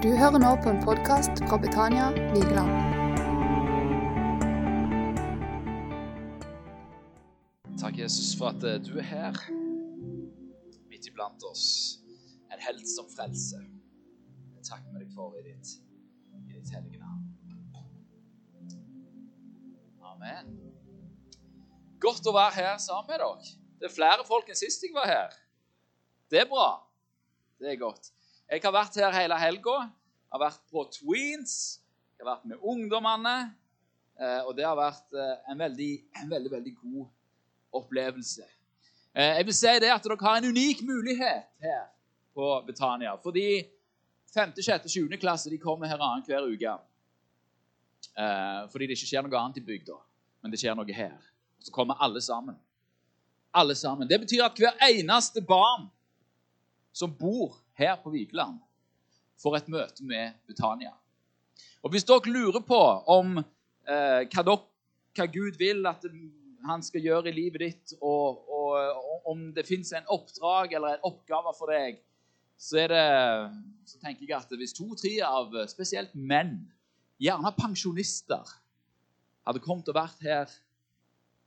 Du hører nå på en podkast fra Betania Vigeland. Takk, Jesus, for at eh, du er her midt iblant oss. En helt som frelse. Takk takker deg for i ditt, i ditt hellige navn. Amen. Godt å være her sammen med dere. Det er flere folk enn sist jeg var her. Det er bra. Det er godt. Jeg har vært her hele helga. Har vært på Tweens. Jeg har vært med ungdommene. eh, Og det har vært eh, en veldig, en veldig, veldig god opplevelse. Eh, Jeg vil si det at dere har en unik mulighet her på Betania. Fordi 5., 6., 7. klasse de kommer her annenhver uke. Fordi det ikke skjer noe annet i bygda, men det skjer noe her. Så kommer alle sammen. Alle sammen. Det betyr at hver eneste barn som bor her på Vigeland, for et møte med Betania. Og Hvis dere lurer på om eh, hva, dere, hva Gud vil at han skal gjøre i livet ditt, og, og, og om det fins en oppdrag eller en oppgave for deg, så, er det, så tenker jeg at hvis to-tre av spesielt menn, gjerne pensjonister, hadde kommet og vært her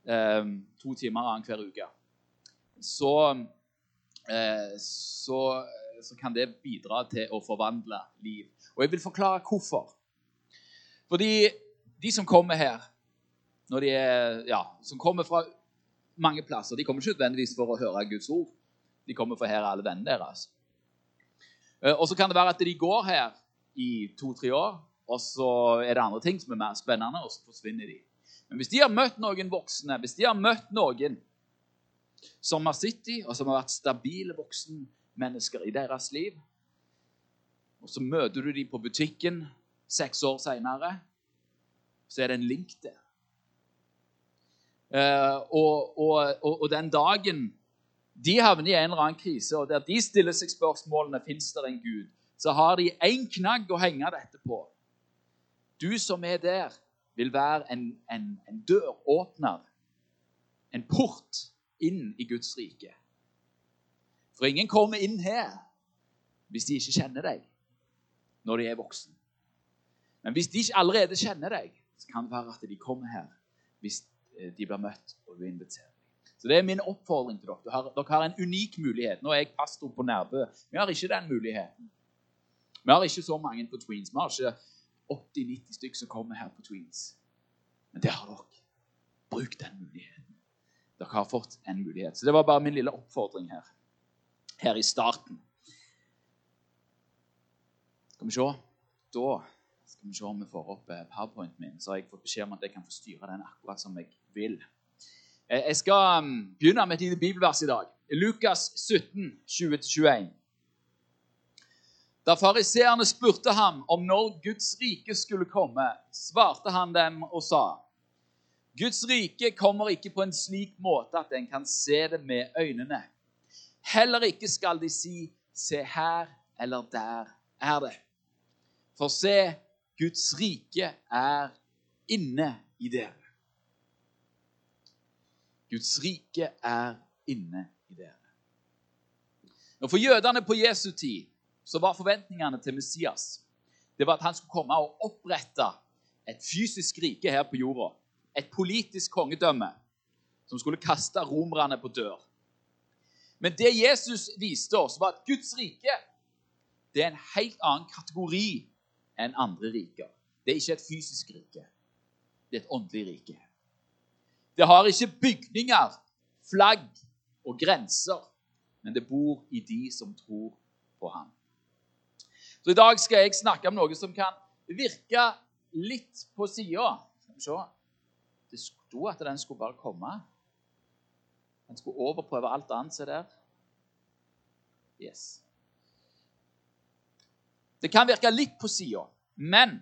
eh, to timer annenhver uke, så, eh, så, så kan det bidra til å forvandle liv. Og jeg vil forklare hvorfor. Fordi de som kommer her, når de er, ja, som kommer fra mange plasser, de kommer ikke nødvendigvis for å høre Guds ord. De kommer for her alle vennene deres. Eh, Og så kan det være at de går her i to-tre år, og så er det andre ting som er mer spennende, og så forsvinner de. Men hvis de har møtt noen voksne, hvis de har møtt noen som har sittet i, og som har vært stabile voksenmennesker i deres liv, og så møter du dem på butikken seks år seinere, så er det en link der. Eh, og, og, og, og den dagen de havner i en eller annen krise, og der de stiller seg spørsmålene fins det en Gud, så har de én knagg å henge dette på. Du som er der, vil være en, en, en døråpner, en port inn i Guds rike. For ingen kommer inn her hvis de ikke kjenner deg når de er voksen. Men hvis de ikke allerede kjenner deg, så kan det være at de kommer her hvis eh, de blir møtt og du inviterer. Så Det er min oppfordring til dere. Har, dere har en unik mulighet. Nå er jeg pastor på Nærbø. Vi har ikke den muligheten. Vi har ikke så mange på Tweens. Vi har ikke 80-90 stykker som kommer her på Tweens. Men det har dere. Bruk den muligheten. Dere har fått en mulighet. Så det var bare min lille oppfordring her. Her i starten. Skal vi se. Da skal vi se om vi får opp eh, powerpointen min. Så har jeg fått beskjed om at jeg kan få styre den akkurat som jeg vil. Eh, Jeg skal mm, begynne med et lite bibelvers i dag. Lukas 17, 20-21. Da fariseerne spurte ham om når Guds rike skulle komme, svarte han dem og sa:" Guds rike kommer ikke på en slik måte at en kan se det med øynene. Heller ikke skal de si 'se her' eller 'der er det'. For se, Guds rike er inne i dere. Guds rike er inne i dere. Og For jødene på Jesu tid så var forventningene til Messias det var at han skulle komme og opprette et fysisk rike her på jorda. Et politisk kongedømme som skulle kaste romerne på dør. Men det Jesus viste oss, var at Guds rike det er en helt annen kategori enn andre riker. Det er ikke et fysisk rike. Det er et åndelig rike. Det har ikke bygninger, flagg og grenser, men det bor i de som tror på ham. Så I dag skal jeg snakke om noe som kan virke litt på sida. Skal vi se. Det sto at den skulle bare komme. Den skulle overprøve alt annet som er der. Yes. Det kan virke litt på sida, men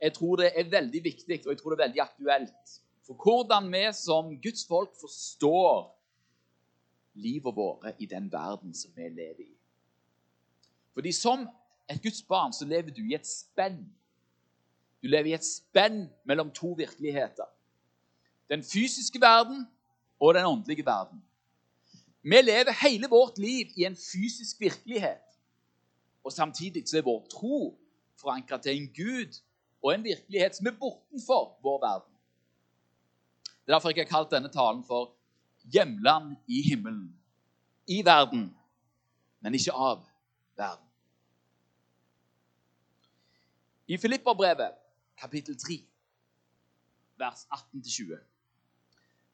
jeg tror det er veldig viktig og jeg tror det er veldig aktuelt for hvordan vi som Guds folk forstår livet våre i den verden som vi lever i. Fordi som et Guds barn så lever du i et spenn. Du lever i et spenn mellom to virkeligheter. Den fysiske verden og den åndelige verden. Vi lever hele vårt liv i en fysisk virkelighet. Og samtidig så er vår tro forankra til en Gud og en virkelighet som er bortenfor vår verden. Det er derfor jeg har kalt denne talen for 'Hjemland i himmelen'. I verden, men ikke av verden. I Filipperbrevet, kapittel 3, vers 18-20,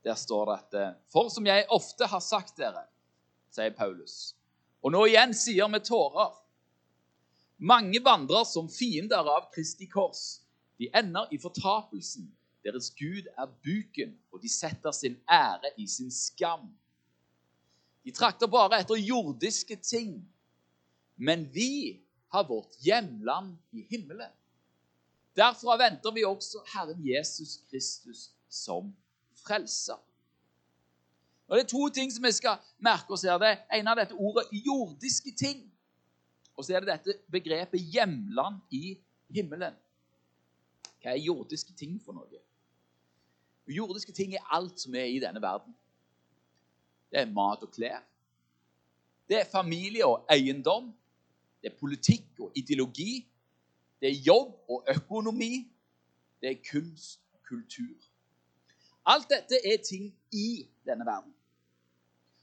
der står det at eh, For som jeg ofte har sagt dere, sier Paulus, og nå igjen sier med tårer Mange vandrer som fiender av Kristi kors. De ender i fortapelsen. Deres Gud er buken, og de setter sin ære i sin skam. De trakter bare etter jordiske ting. Men vi har vårt hjemland i himmelen. Derfra venter vi også Herren Jesus Kristus som frelser. Og Det er to ting som vi skal merke oss her. Det ene er dette ordet 'jordiske ting'. Og så er det dette begrepet 'hjemland i himmelen'. Hva er jordiske ting for noe? Jordiske ting er alt som er i denne verden. Det er mat og klær. Det er familie og eiendom. Det er politikk og ideologi. Det er jobb og økonomi. Det er kunst og kultur. Alt dette er ting i denne verden.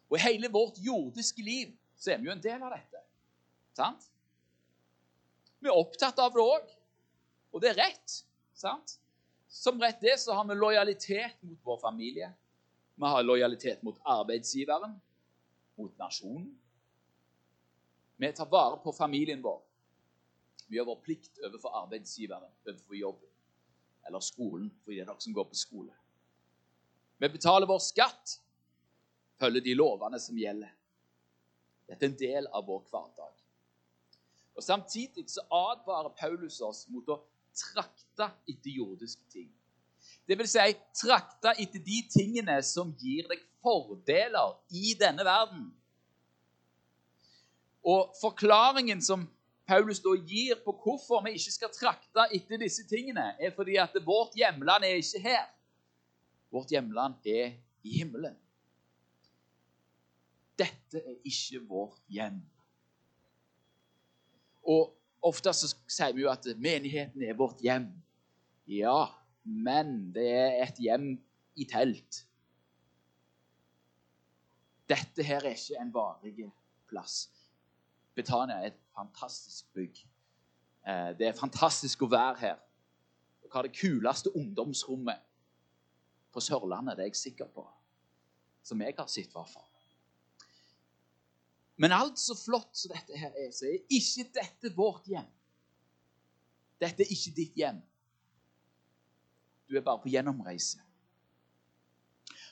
Og i hele vårt jordiske liv så er vi jo en del av dette. Sant? Vi er opptatt av det òg, og det er rett. sant? Som rett det så har vi lojalitet mot vår familie. Vi har lojalitet mot arbeidsgiveren, mot nasjonen. Vi tar vare på familien vår. Vi gjør vår plikt overfor arbeidsgiveren, overfor jobben eller skolen, for det er dere som går på skole. Vi betaler vår skatt, følger de lovene som gjelder. Dette er en del av vår hverdag. Og Samtidig så advarer Paulus oss mot å trakte etter jordiske ting. Det vil si trakte etter de tingene som gir deg fordeler i denne verden. Og forklaringen som Paulus da gir på hvorfor vi ikke skal trakte etter disse tingene, er fordi at vårt hjemland er ikke her. Vårt hjemland er i himmelen. Dette er ikke vårt hjem. Og ofte så sier vi jo at menigheten er vårt hjem. Ja, men det er et hjem i telt. Dette her er ikke en varig plass. Betania er et fantastisk bygg. Eh, det er fantastisk å være her. Dere har det kuleste ungdomsrommet på Sørlandet, det er jeg sikker på. Som jeg har sett, i hvert fall. Men alt så flott som dette her er, så er ikke dette vårt hjem. Dette er ikke ditt hjem. Du er bare på gjennomreise.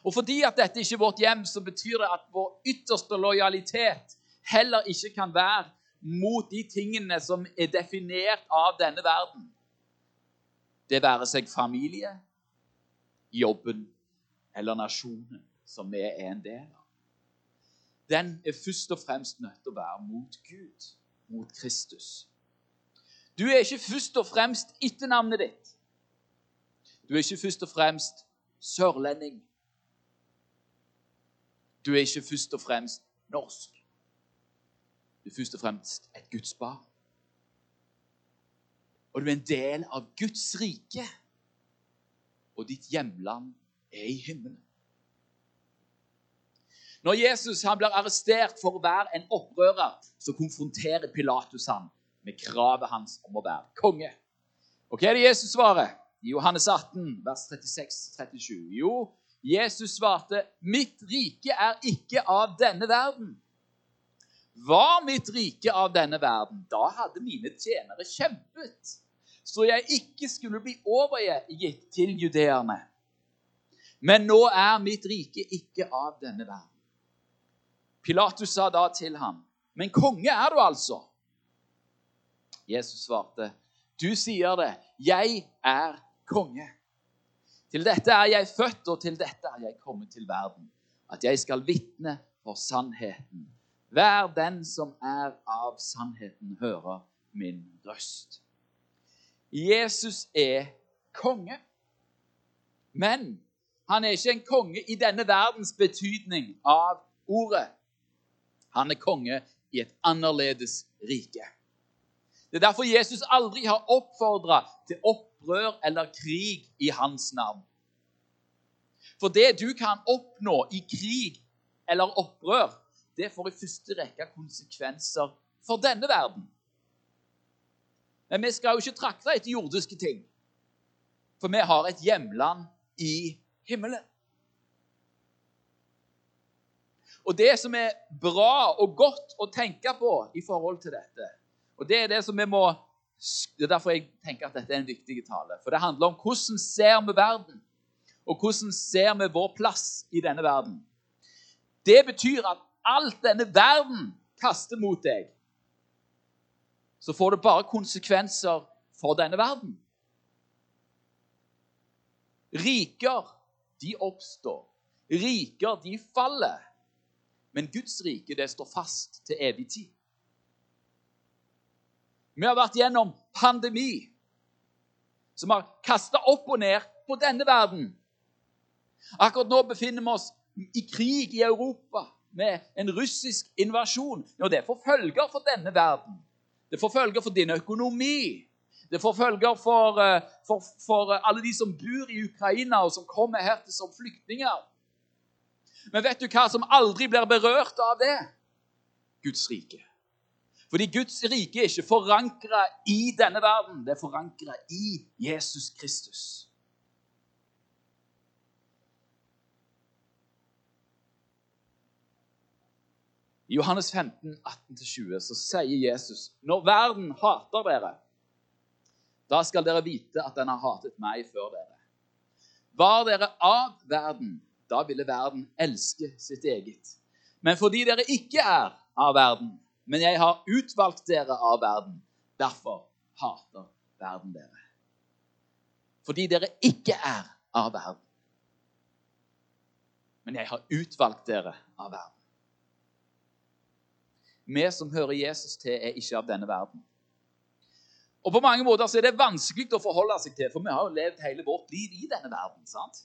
Og fordi at dette ikke er vårt hjem, så betyr det at vår ytterste lojalitet heller ikke kan være mot de tingene som er definert av denne verden. Det være seg familie, jobben eller nasjonen som vi er en del av den er først og fremst nødt til å være mot Gud, mot Kristus. Du er ikke først og fremst etternavnet ditt. Du er ikke først og fremst sørlending. Du er ikke først og fremst norsk. Du er først og fremst et Guds barn. Og du er en del av Guds rike. Og ditt hjemland er i himmelen. Når Jesus blir arrestert for å være en opprører, så konfronterer Pilatus han med kravet hans om å være konge. Og hva er det Jesus svarer? I Johannes 18, vers 36-37. Jo, Jesus svarte, 'Mitt rike er ikke av denne verden.' Var mitt rike av denne verden, da hadde mine tjenere kjempet, så jeg ikke skulle bli overgitt til judeerne. Men nå er mitt rike ikke av denne verden. Pilatus sa da til ham, 'Men konge er du altså?' Jesus svarte, 'Du sier det. Jeg er konge.' Til dette er jeg født, og til dette er jeg kommet til verden, at jeg skal vitne for sannheten. Hver den som er av sannheten, hører min røst. Jesus er konge. Men han er ikke en konge i denne verdens betydning av ordet. Han er konge i et annerledes rike. Det er derfor Jesus aldri har oppfordra til opprør eller krig i hans navn. For det du kan oppnå i krig eller opprør, det får i første rekke konsekvenser for denne verden. Men vi skal jo ikke trakte etter jordiske ting, for vi har et hjemland i himmelen. Og det som er bra og godt å tenke på i forhold til dette, og det er det som vi må det er derfor jeg tenker at dette er en viktig tale. For det handler om hvordan ser vi verden, og hvordan ser vi vår plass i denne verden. Det betyr at alt denne verden kaster mot deg, så får det bare konsekvenser for denne verden. Riker, de oppstår. Riker, de faller. Men Guds rike, det står fast til evig tid. Vi har vært gjennom pandemi, som har kasta opp og ned på denne verden. Akkurat nå befinner vi oss i krig i Europa med en russisk invasjon. Og det får følger for denne verden. Det får følger for din økonomi. Det får følger for, eh, for, for alle de som bor i Ukraina, og som kommer her til som flyktninger. Men vet du hva som aldri blir berørt av det? Guds rike. Fordi Guds rike er ikke forankra i denne verden, det er forankra i Jesus Kristus. I Johannes 15, 18-20 så sier Jesus når verden hater dere, da skal dere vite at den har hatet meg før dere. Var dere av verden, da ville verden elske sitt eget. Men fordi dere ikke er av verden, men jeg har utvalgt dere av verden, derfor hater verden dere. Fordi dere ikke er av verden, men jeg har utvalgt dere av verden. Vi som hører Jesus til, er ikke av denne verden. Og På mange måter så er det vanskelig å forholde seg til, for vi har jo levd hele vårt liv i denne verden. sant?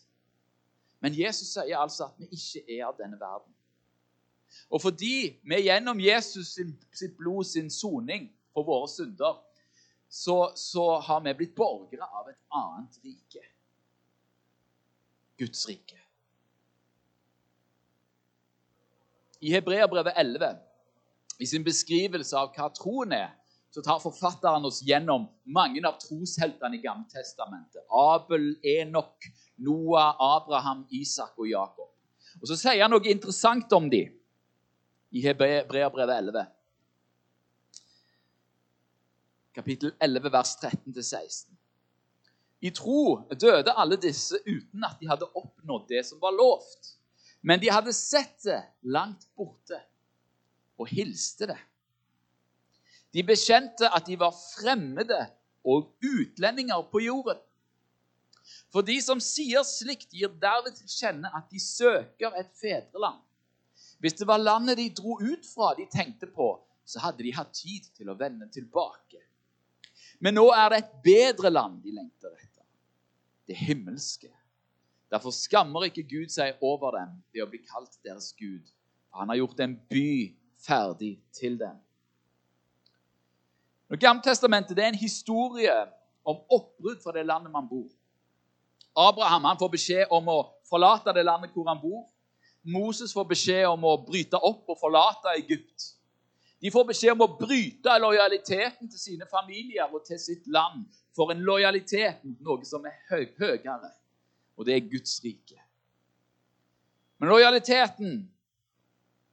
Men Jesus sier altså at vi ikke er av denne verden. Og fordi vi gjennom Jesus sin, sitt blod, sin soning for våre synder, så, så har vi blitt borgere av et annet rike. Guds rike. I Hebreabrevet 11 i sin beskrivelse av hva troen er, så tar forfatteren oss gjennom mange av trosheltene i Gammeltestamentet. Abel, Enok, Noah, Abraham, Isak og Jakob. Og Så sier han noe interessant om dem i Hebreabrevet 11. Kapittel 11, vers 13-16. I tro døde alle disse uten at de hadde oppnådd det som var lovt. Men de hadde sett det langt borte og hilste det. De bekjente at de var fremmede og utlendinger på jorden. For de som sier slikt, gir derved til kjenne at de søker et fedreland. Hvis det var landet de dro ut fra, de tenkte på, så hadde de hatt tid til å vende tilbake. Men nå er det et bedre land de lengter etter, det himmelske. Derfor skammer ikke Gud seg over dem ved å bli kalt deres Gud. Han har gjort en by ferdig til dem. Gammeltestamentet er en historie om oppbrudd fra det landet man bor. Abraham han får beskjed om å forlate det landet hvor han bor. Moses får beskjed om å bryte opp og forlate Egypt. De får beskjed om å bryte lojaliteten til sine familier og til sitt land for en lojalitet mot noe som er høy, høyere, og det er Guds rike. Men lojaliteten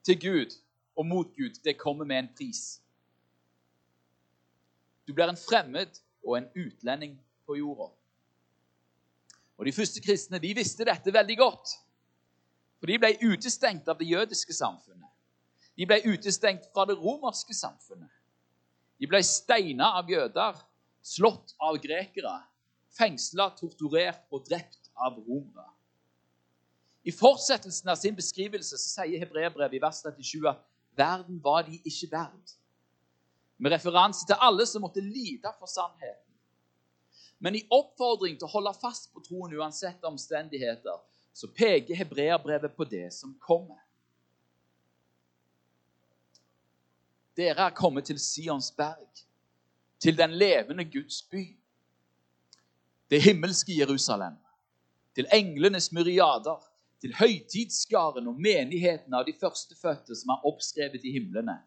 til Gud og mot Gud, det kommer med en pris. Du blir en fremmed og en utlending på jorda. Og De første kristne de visste dette veldig godt. For de ble utestengt av det jødiske samfunnet. De ble utestengt fra det romerske samfunnet. De ble steina av jøder, slått av grekere, fengsla, torturert og drept av romere. I fortsettelsen av sin beskrivelse så sier Hebreerbrevet i vers 37 at Verden var de ikke verd. Med referanse til alle som måtte lide for sannheten. Men i oppfordring til å holde fast på troen uansett omstendigheter, så peker hebreerbrevet på det som kommer. Dere er kommet til Sions berg, til den levende Guds by. Det himmelske Jerusalem. Til englenes myriader. Til høytidsskaren og menigheten av de førstefødte som er oppskrevet i himlene.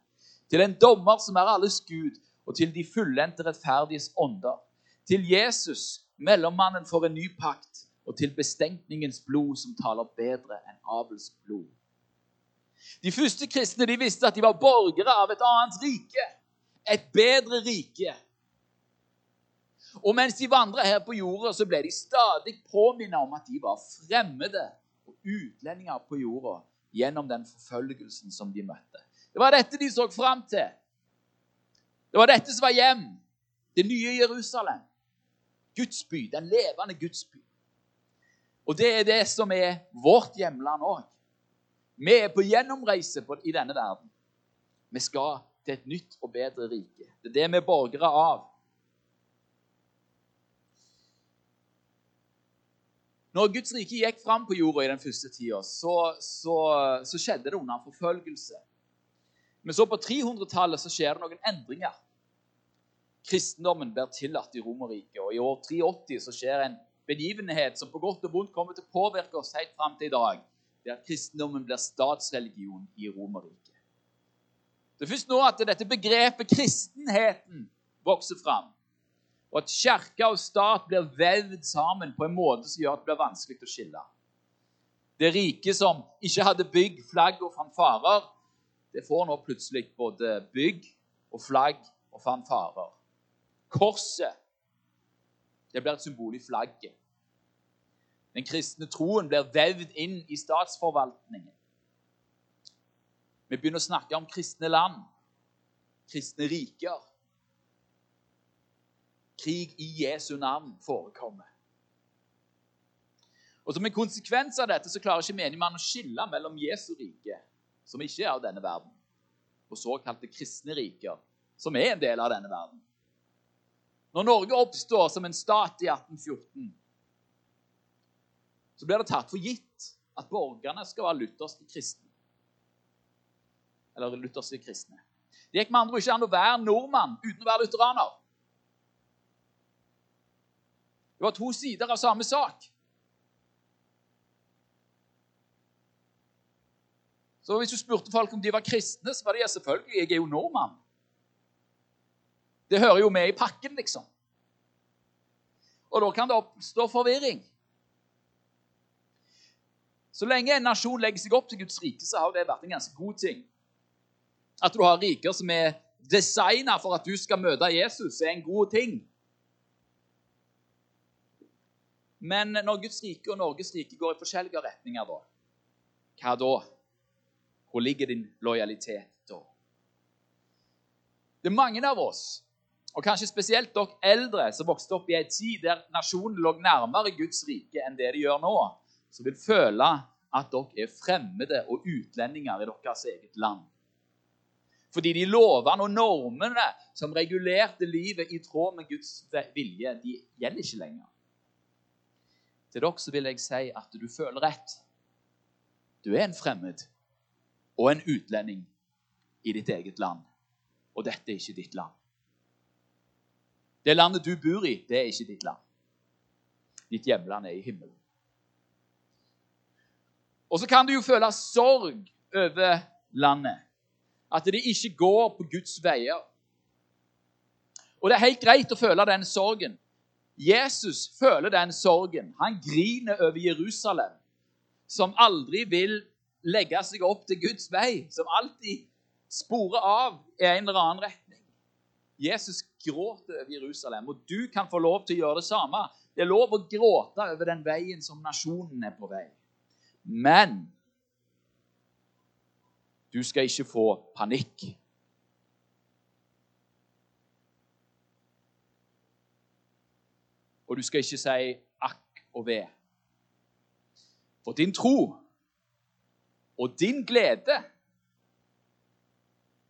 Til en dommer som er alles Gud, og til de fullendte rettferdiges ånder. Til Jesus, mellommannen for en ny pakt, og til bestenkningens blod som taler bedre enn Abels blod. De første kristne de visste at de var borgere av et annet rike. Et bedre rike. Og mens de vandra her på jorda, så ble de stadig påminnet om at de var fremmede utlendinger på jorda gjennom den forfølgelsen som de møtte. Det var dette de så fram til. Det var dette som var hjem. Det nye Jerusalem. Guds by. Den levende Guds by. Og det er det som er vårt hjemland òg. Vi er på gjennomreise i denne verden. Vi skal til et nytt og bedre rike. Det er det vi er borgere av. Når Guds rike gikk fram på jorda i den første tida, så, så, så, skjedde det under forfølgelse. Men så på 300-tallet så skjer det noen endringer. Kristendommen blir tillatt i Romerriket, og i år 380 så skjer en begivenhet som på godt og vondt kommer til å påvirke oss helt fram til i dag. Er at kristendommen blir statsreligion i Romerriket. Det er først nå at dette begrepet kristenheten vokser fram og at kirke og stat blir vevd sammen på en måte som gjør at det blir vanskelig å skille. Det rike som ikke hadde bygg, flagg og fanfarer, det får nå plutselig både bygg og flagg og fanfarer. Korset det blir et symbol i flagget. Den kristne troen blir vevd inn i statsforvaltningen. Vi begynner å snakke om kristne land, kristne riker krig i Jesu navn forekommer. Og Som en konsekvens av dette så klarer ikke menigmannen å skille mellom Jesu rike, som ikke er av denne verden, og såkalte kristne riker, som er en del av denne verden. Når Norge oppstår som en stat i 1814, så blir det tatt for gitt at borgerne skal være lutherske kristne. Eller lutherske kristne. Det gikk med andre ikke an å være nordmann uten å være lutheraner. Det var to sider av samme sak. Så Hvis du spurte folk om de var kristne, så var de ja, selvfølgelig. Jeg er jo nordmann. Det hører jo med i pakken, liksom. Og da kan det oppstå forvirring. Så lenge en nasjon legger seg opp til Guds rike, så har det vært en ganske god ting. At du har riker som er designa for at du skal møte Jesus, er en god ting. Men når Guds rike og Norges rike går i forskjellige retninger, da, hva da? Hvor ligger din lojalitet da? Det er mange av oss, og kanskje spesielt dere eldre, som vokste opp i en tid der nasjonen lå nærmere Guds rike enn det de gjør nå, som vil føle at dere er fremmede og utlendinger i deres eget land. Fordi de lovene og normene som regulerte livet i tråd med Guds vilje, de gjelder ikke lenger. Til dere så vil jeg si at du føler rett. Du er en fremmed og en utlending i ditt eget land. Og dette er ikke ditt land. Det landet du bor i, det er ikke ditt land. Ditt hjemland er i himmelen. Og så kan du jo føle sorg over landet. At det ikke går på Guds veier. Og det er helt greit å føle den sorgen. Jesus føler den sorgen. Han griner over Jerusalem, som aldri vil legge seg opp til Guds vei, som alltid sporer av i en eller annen retning. Jesus gråter over Jerusalem, og du kan få lov til å gjøre det samme. Det er lov å gråte over den veien som nasjonen er på vei. Men du skal ikke få panikk. Og du skal ikke si akk og ve. For din tro og din glede,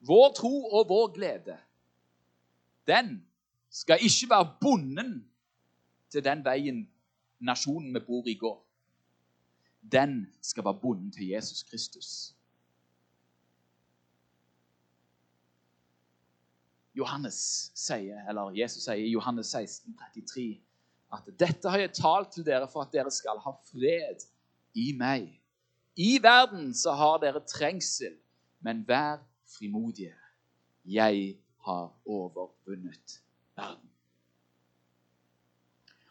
vår tro og vår glede, den skal ikke være bonden til den veien nasjonen vi bor i, går. Den skal være bonden til Jesus Kristus. Johannes sier, eller Jesus sier i Johannes 16, 33, at 'dette har jeg talt til dere for at dere skal ha fred i meg'. I verden så har dere trengsel, men vær frimodige. Jeg har overvunnet verden.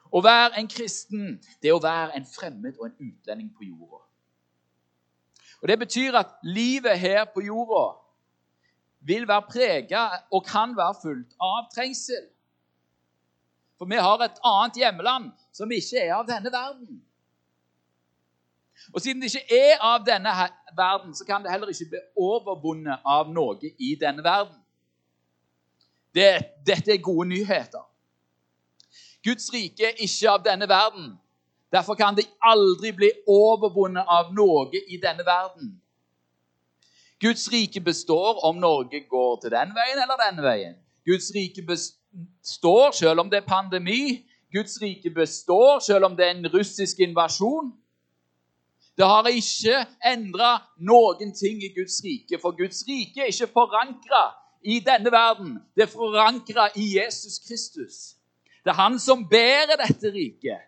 Å være en kristen, det er å være en fremmed og en utlending på jorda. Og Det betyr at livet her på jorda vil være prega og kan være fullt av trengsel. For vi har et annet hjemland som ikke er av denne verden. Og siden det ikke er av denne verden, så kan det heller ikke bli overvunnet av noe i denne verden. Det, dette er gode nyheter. Guds rike er ikke av denne verden. Derfor kan det aldri bli overvunnet av noe i denne verden. Guds rike består om Norge går til den veien eller den veien. Guds rike består selv om det er pandemi. Guds rike består selv om det er en russisk invasjon. Det har ikke endra noen ting i Guds rike, for Guds rike er ikke forankra i denne verden. Det er forankra i Jesus Kristus. Det er han som bærer dette riket.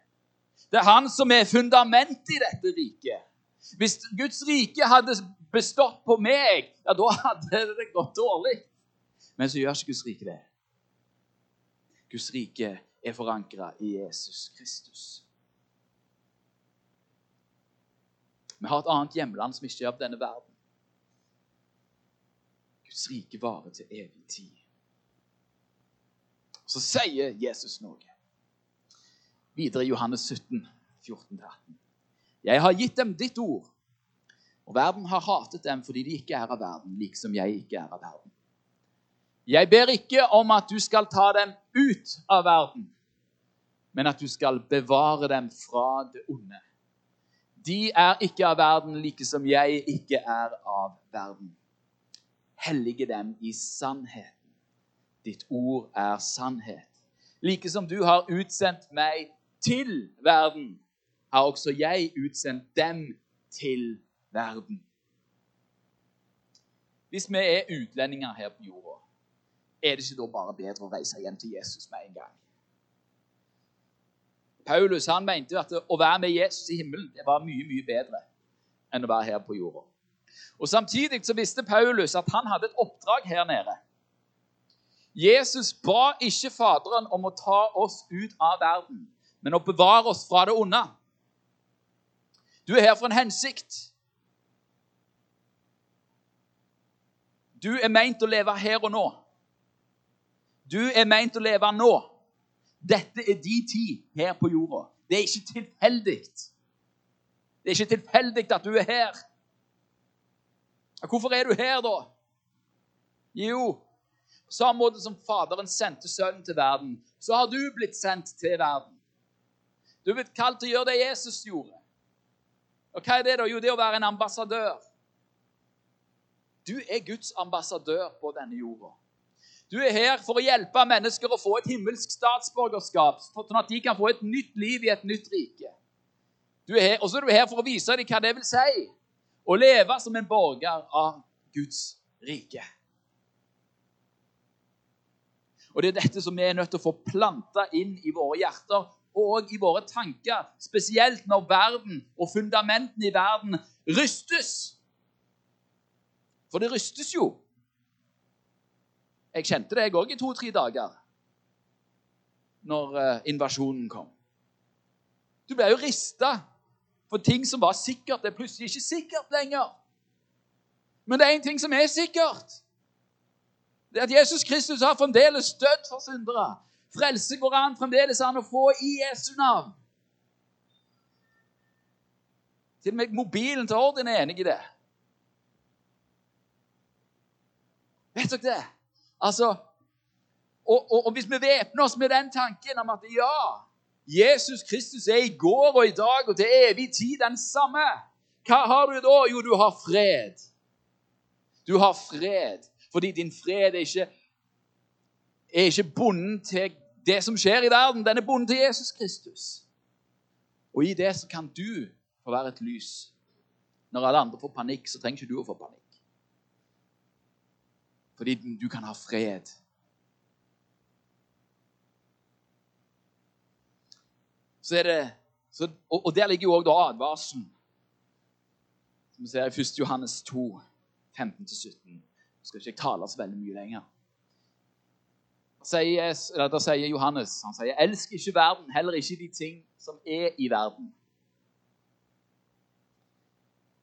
Det er han som er fundamentet i dette riket. Hvis Guds rike hadde bestått på meg, ja, da hadde det gått dårlig. Men så gjør ikke Guds rike det. Guds rike er forankra i Jesus Kristus. Vi har et annet hjemland som ikke er av denne verden. Guds rike varer til evig tid. Så sier Jesus noe. Videre i Johannes 17, 14-18. Jeg har gitt dem ditt ord, og verden har hatet dem fordi de ikke er av verden, liksom jeg ikke er av verden. Jeg ber ikke om at du skal ta dem ut av verden, men at du skal bevare dem fra det onde. De er ikke av verden, like som jeg ikke er av verden. Hellige dem i sannheten. Ditt ord er sannhet. Like som du har utsendt meg til verden, har også jeg utsendt dem til verden. Hvis vi er utlendinger her på jorda, er det ikke da bare bedre å reise hjem til Jesus med en gang? Paulus han mente at å være med Jesus i himmelen det var mye mye bedre enn å være her på jorda. Og Samtidig så visste Paulus at han hadde et oppdrag her nede. Jesus ba ikke Faderen om å ta oss ut av verden, men å bevare oss fra det onde. Du er her for en hensikt. Du er meint å leve her og nå. Du er meint å leve nå. Dette er din tid her på jorda. Det er ikke tilfeldig. Det er ikke tilfeldig at du er her. Hvorfor er du her, da? Jo, på samme måte som Faderen sendte Sønnen til verden, så har du blitt sendt til verden. Du er blitt kalt til å gjøre det Jesus gjorde. Og hva er det, da? Jo, det er å være en ambassadør. Du er Guds ambassadør på denne jorda. Du er her for å hjelpe mennesker å få et himmelsk statsborgerskap, sånn at de kan få et nytt liv i et nytt rike. Og så er du her for å vise dem hva det vil si å leve som en borger av Guds rike. Og Det er dette som vi er nødt til å få planta inn i våre hjerter og i våre tanker, spesielt når verden og fundamentene i verden rystes. For det rystes jo. Jeg kjente det, jeg òg, i to-tre dager når uh, invasjonen kom. Du ble jo rista, for ting som var sikkert, det er plutselig ikke sikkert lenger. Men det er én ting som er sikkert. Det er at Jesus Kristus har fremdeles dødd for syndere. Frelse går an fremdeles an å få i Jesu navn. Til og med mobilen til Orden er enig i det. Vet dere det? Altså, og, og, og hvis vi væpner oss med den tanken om at ja, Jesus Kristus er i går og i dag og til evig tid den samme, hva har du da? Jo, du har fred. Du har fred fordi din fred er ikke, er ikke bonden til det som skjer i verden. Den er bonden til Jesus Kristus. Og i det så kan du få være et lys. Når alle andre får panikk, så trenger ikke du å få panikk fordi du kan ha fred. Så er det, så, og, og, der ligger jo òg advarselen, som vi ser i 1. Johannes 2, 15-17. Nå skal ikke jeg tale så veldig mye lenger. Sier, da sier Johannes han sier, 'Elsk ikke verden, heller ikke de ting som er i verden'.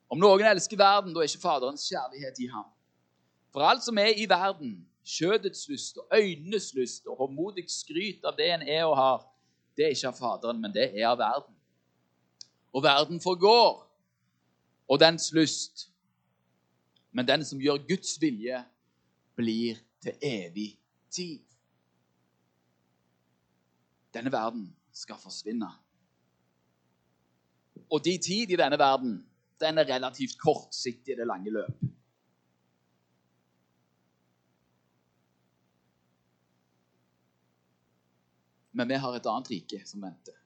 Om noen elsker verden, da er ikke Faderens kjærlighet i ham. For alt som er i verden, kjødets lyst og øynenes lyst og håndmodig skryt av det en er og har, det er ikke av Faderen, men det er av verden. Og verden forgår, og dens lyst. Men den som gjør Guds vilje, blir til evig tid. Denne verden skal forsvinne. Og de tid i denne verden, den er relativt kortsiktig i det lange løp. Men vi har et annet rike som venter.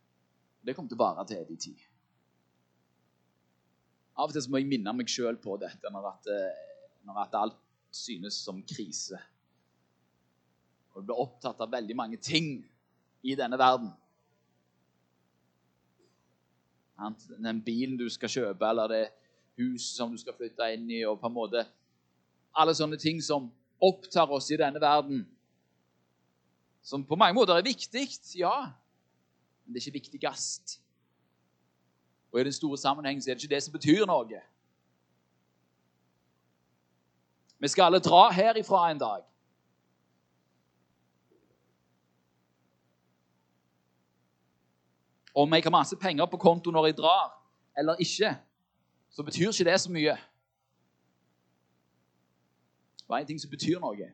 Det kommer til å vare til evig tid. Av og til må jeg minne meg sjøl på dette når, at, eh, når at alt synes som krise. Og du blir opptatt av veldig mange ting i denne verden. Den bilen du skal kjøpe, eller det huset som du skal flytte inn i, og på en måte Alle sånne ting som opptar oss i denne verden. Som på mange måter er viktig, ja, men det er ikke viktigst. Og i den store sammenhengen er det ikke det som betyr noe. Vi skal alle dra herifra en dag. Om jeg har masse penger på konto når jeg drar, eller ikke, så betyr ikke det så mye. Det er en ting som betyr noe.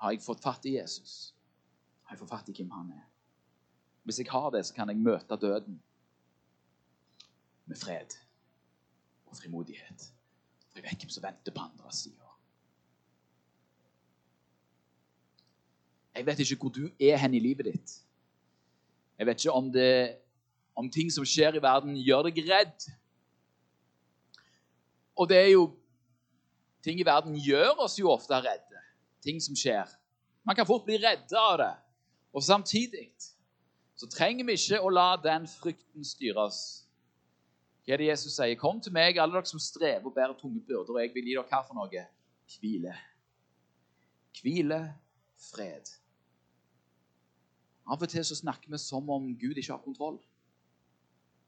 Har jeg fått fatt i Jesus? Har jeg fått fatt i hvem han er? Hvis jeg har det, så kan jeg møte døden med fred og frimodighet. For jeg vet hvem som venter på andre sida. Jeg vet ikke hvor du er hen i livet ditt. Jeg vet ikke om, det, om ting som skjer i verden, gjør deg redd. Og det er jo Ting i verden gjør oss jo ofte redde. Ting som skjer. Man kan fort bli redda av det. Og samtidig så trenger vi ikke å la den frykten styre oss. Hva er det Jesus sier? Kom til meg, alle dere som strever og bærer tunge byrder, og jeg vil gi dere hva for noe? Hvile. Hvile, fred. Av og til så snakker vi som om Gud ikke har kontroll.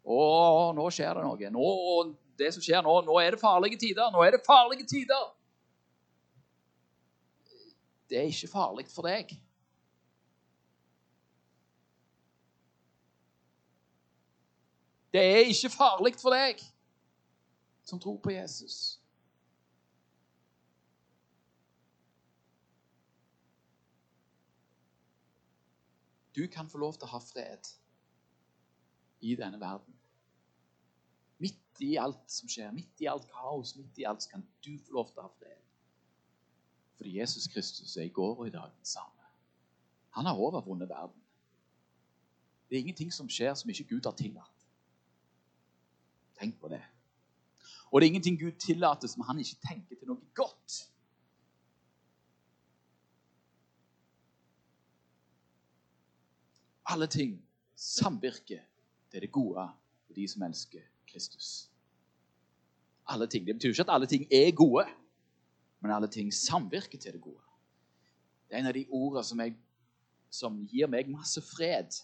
Å, nå skjer det noe. Nå, det som skjer nå, nå er det farlige tider. Nå er det farlige tider. Det er ikke farlig for deg. Det er ikke farlig for deg som tror på Jesus. Du kan få lov til å ha fred i denne verden. Midt i alt som skjer, midt i alt kaos, midt i alt, så kan du få lov til å ha fred. Fordi Jesus Kristus er i går og i dag den samme. Han har overvunnet verden. Det er ingenting som skjer som ikke Gud har tillatt. Tenk på det. Og det er ingenting Gud tillater som han ikke tenker til noe godt. Alle ting samvirker til det gode for de som elsker Kristus. Alle ting. Det betyr ikke at alle ting er gode, men alle ting samvirker til det gode. Det er en av de ordene som, jeg, som gir meg masse fred.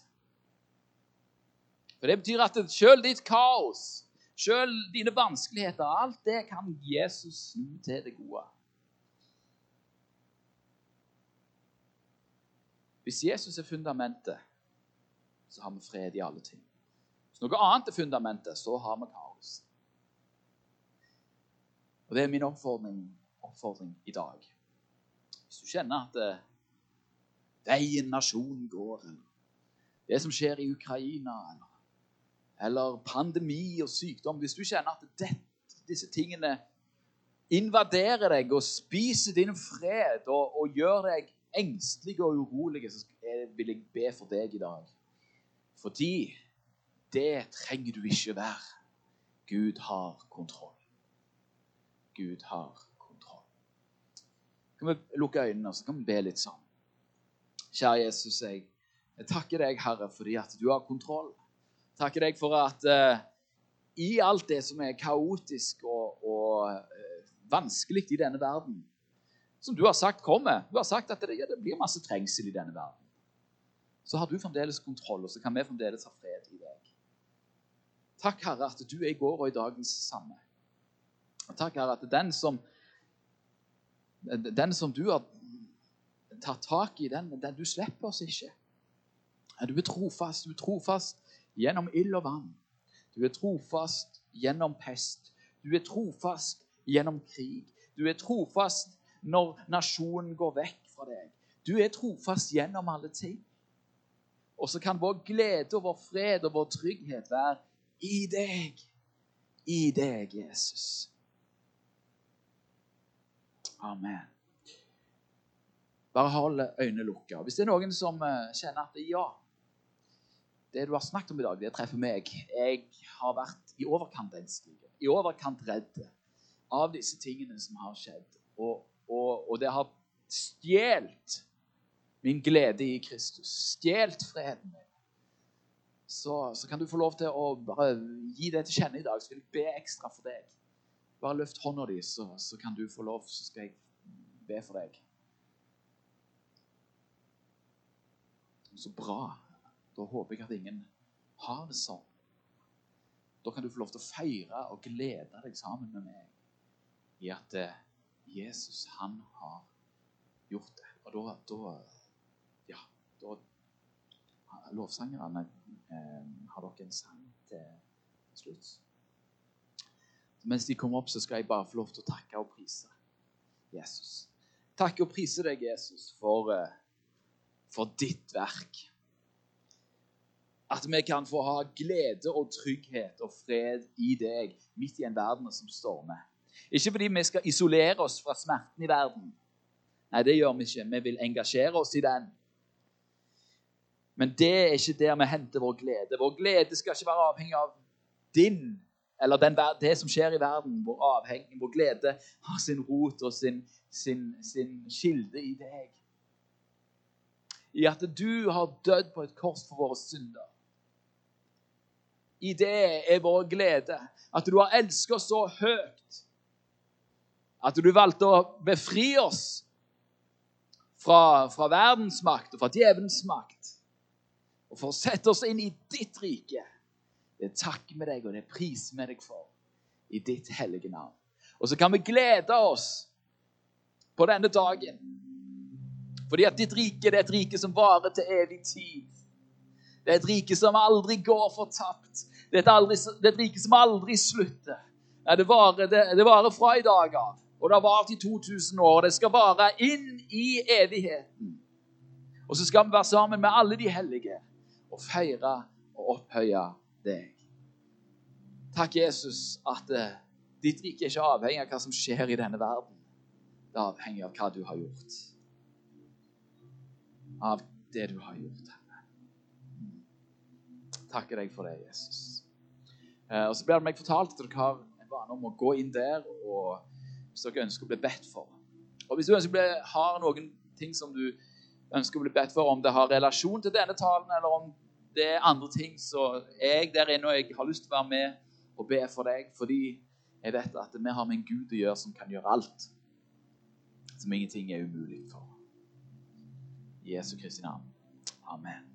For Det betyr at selv ditt kaos, selv dine vanskeligheter, alt det kan Jesus snu til det gode. Hvis Jesus er fundamentet, så har vi fred i alle ting. Hvis noe annet er fundamentet, så har vi kaos. Og Det er min oppfordring, oppfordring i dag. Hvis du kjenner at det, veien nasjonen går, eller det som skjer i Ukraina, eller, eller pandemi og sykdom Hvis du kjenner at det, disse tingene invaderer deg og spiser din fred og, og gjør deg engstelig og urolig, så vil jeg be for deg i dag. Fordi det trenger du ikke være. Gud har kontroll. Gud har. Kan vi lukke øynene og så kan vi be litt sånn? Kjære Jesus, jeg, Jeg takker deg, Herre, fordi at du har kontroll. Takker deg for at uh, i alt det som er kaotisk og, og uh, vanskelig i denne verden, som du har sagt kommer Du har sagt at det, ja, det blir masse trengsel i denne verden. Så har du fremdeles kontroll, og så kan vi fremdeles ha fred i deg. Takk, Herre, at du er i går og i dagens samme. Og takk, Herre, at den som, den som du har tatt tak i, den, den du slipper oss ikke. Du er trofast. Du er trofast gjennom ild og vann. Du er trofast gjennom pest. Du er trofast gjennom krig. Du er trofast når nasjonen går vekk fra deg. Du er trofast gjennom alle ting. Og så kan vår glede og vår fred og vår trygghet være i deg. I deg, Jesus. Amen. Bare hold øynene lukka. Hvis det er noen som eh, kjenner at ja, det du har snakket om i dag, det treffer meg. Jeg har vært i overkant engstelig, i overkant redd av disse tingene som har skjedd. Og, og, og det har stjålet min glede i Kristus, stjålet freden min. Så, så, kan du få lov til å bare gi det til kjenne i dag. Så vil jeg be ekstra for deg. Bare løft hånda di, så, så kan du få lov, så skal jeg be for deg. Så bra. Da håper jeg at ingen har det sånn. Da kan du få lov til å feire og glede deg sammen med meg i at eh, Jesus, han har gjort det. Og da, da Ja, da Lovsangerne eh, har dere en sang til slutt. Mens de kommer opp, så skal jeg bare få lov til å takke og prise Jesus. Takke og prise deg, Jesus, for, eh, for ditt verk. At vi kan få ha glede og trygghet og fred i deg midt i en verden som stormer. Ikke fordi vi skal isolere oss fra smerten i verden. Nei, det gjør vi ikke. Vi vil engasjere oss i den. Men det er ikke der vi henter vår glede. Vår glede skal ikke være avhengig av din eller den, det som skjer i verden. hvor avhengig, hvor glede har sin rot og sin, sin, sin kilde i deg. I at du har dødd på et kors for våre synder i det er vår glede. At du har elsket oss så høyt at du valgte å befri oss fra, fra verdens makt og fra djevelens makt. Og for å sette oss inn i ditt rike. Det takker vi deg, og det priser vi deg for i ditt hellige navn. Og så kan vi glede oss på denne dagen. Fordi at ditt rike det er et rike som varer til evig tid. Det er et rike som aldri går fortapt. Det er et, aldri, det er et rike som aldri slutter. Det, varer, det, det varer fra i dag av, og det har vart i 2000 år. Det skal vare inn i evigheten. Og så skal vi være sammen med alle de hellige og feire og opphøye deg. Takk, Jesus, at uh, ditt rike er ikke avhengig av hva som skjer i denne verden. Det er avhengig av hva du har gjort. Av det du har gjort takker deg for det, Jesus. Eh, og Så blir det meg fortalt at dere har en vane om å gå inn der og hvis dere ønsker å bli bedt for. Og Hvis du ønsker å bli, har noen ting som du ønsker å bli bedt for, om det har relasjon til denne talen, eller om det er andre ting, så jeg der inne, og jeg har lyst til å være med og be for deg, fordi jeg vet at vi har med en Gud å gjøre som kan gjøre alt. Som ingenting er umulig for. I Jesu Kristi navn. Amen.